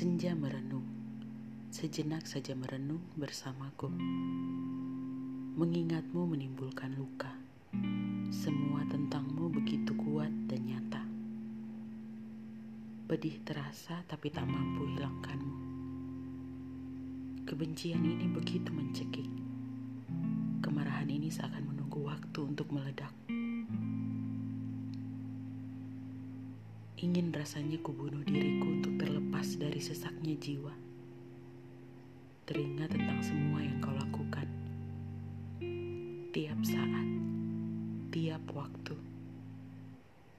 Senja merenung, sejenak saja merenung bersamaku. Mengingatmu menimbulkan luka. Semua tentangmu begitu kuat dan nyata. Pedih terasa tapi tak mampu hilangkanmu. Kebencian ini begitu mencekik. Kemarahan ini seakan menunggu waktu untuk meledak. Ingin rasanya kubunuh diriku untuk terlepas dari sesaknya jiwa. Teringat tentang semua yang kau lakukan. Tiap saat, tiap waktu.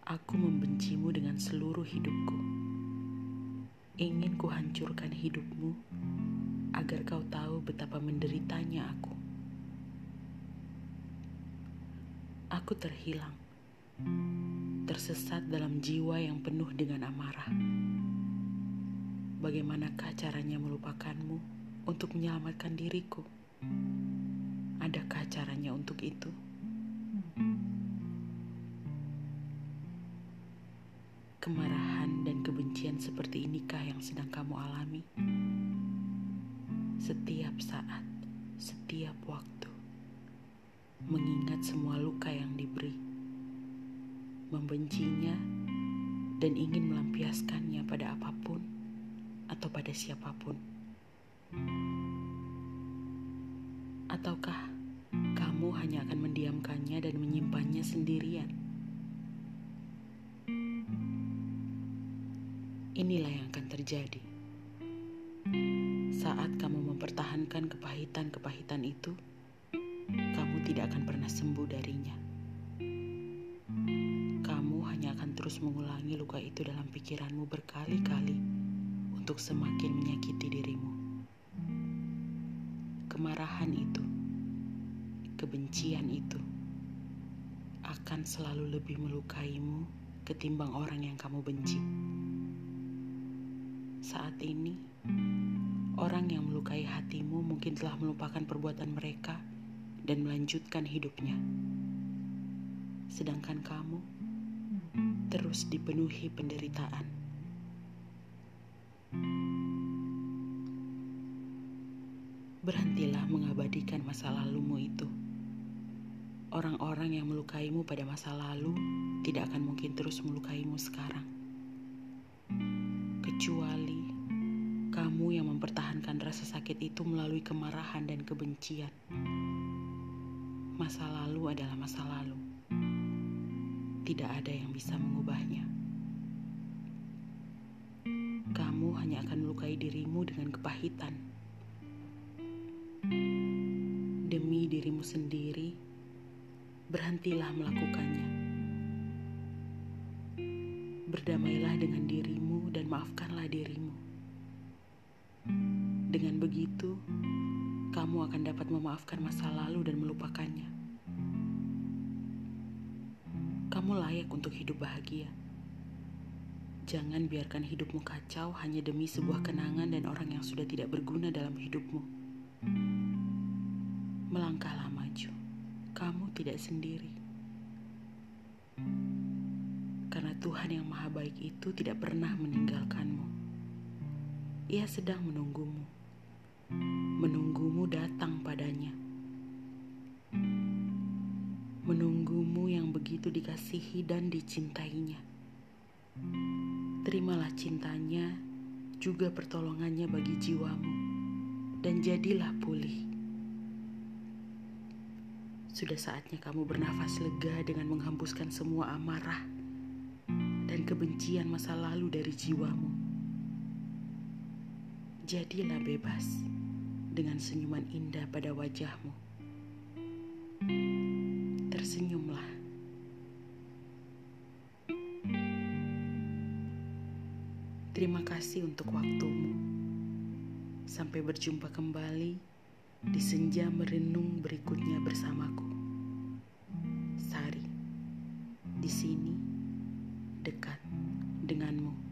Aku membencimu dengan seluruh hidupku. Ingin kuhancurkan hidupmu agar kau tahu betapa menderitanya aku. Aku terhilang tersesat dalam jiwa yang penuh dengan amarah. Bagaimanakah caranya melupakanmu untuk menyelamatkan diriku? Adakah caranya untuk itu? Kemarahan dan kebencian seperti inikah yang sedang kamu alami? Setiap saat, setiap waktu, mengingat semua luka yang diberi membencinya, dan ingin melampiaskannya pada apa pun atau pada siapa pun. Ataukah kamu hanya akan mendiamkannya dan menyimpannya sendirian? Inilah yang akan terjadi saat kamu mempertahankan kepahitan-kepahitan itu. Kamu tidak akan pernah sembuh darinya terus mengulangi luka itu dalam pikiranmu berkali-kali untuk semakin menyakiti dirimu. Kemarahan itu, kebencian itu akan selalu lebih melukaimu ketimbang orang yang kamu benci. Saat ini, orang yang melukai hatimu mungkin telah melupakan perbuatan mereka dan melanjutkan hidupnya. Sedangkan kamu terus dipenuhi penderitaan. Berhentilah mengabadikan masa lalumu itu. Orang-orang yang melukaimu pada masa lalu tidak akan mungkin terus melukaimu sekarang. Kecuali kamu yang mempertahankan rasa sakit itu melalui kemarahan dan kebencian. Masa lalu adalah masa lalu tidak ada yang bisa mengubahnya. Kamu hanya akan melukai dirimu dengan kepahitan. Demi dirimu sendiri, berhentilah melakukannya. Berdamailah dengan dirimu dan maafkanlah dirimu. Dengan begitu, kamu akan dapat memaafkan masa lalu dan melupakannya. Kamu layak untuk hidup bahagia. Jangan biarkan hidupmu kacau hanya demi sebuah kenangan dan orang yang sudah tidak berguna dalam hidupmu. Melangkahlah maju. Kamu tidak sendiri. Karena Tuhan yang Maha Baik itu tidak pernah meninggalkanmu. Ia sedang menunggumu. Menunggumu datang begitu dikasihi dan dicintainya. Terimalah cintanya, juga pertolongannya bagi jiwamu, dan jadilah pulih. Sudah saatnya kamu bernafas lega dengan menghembuskan semua amarah dan kebencian masa lalu dari jiwamu. Jadilah bebas dengan senyuman indah pada wajahmu tersenyumlah. Terima kasih untuk waktumu. Sampai berjumpa kembali di senja merenung berikutnya bersamaku. Sari, di sini, dekat denganmu.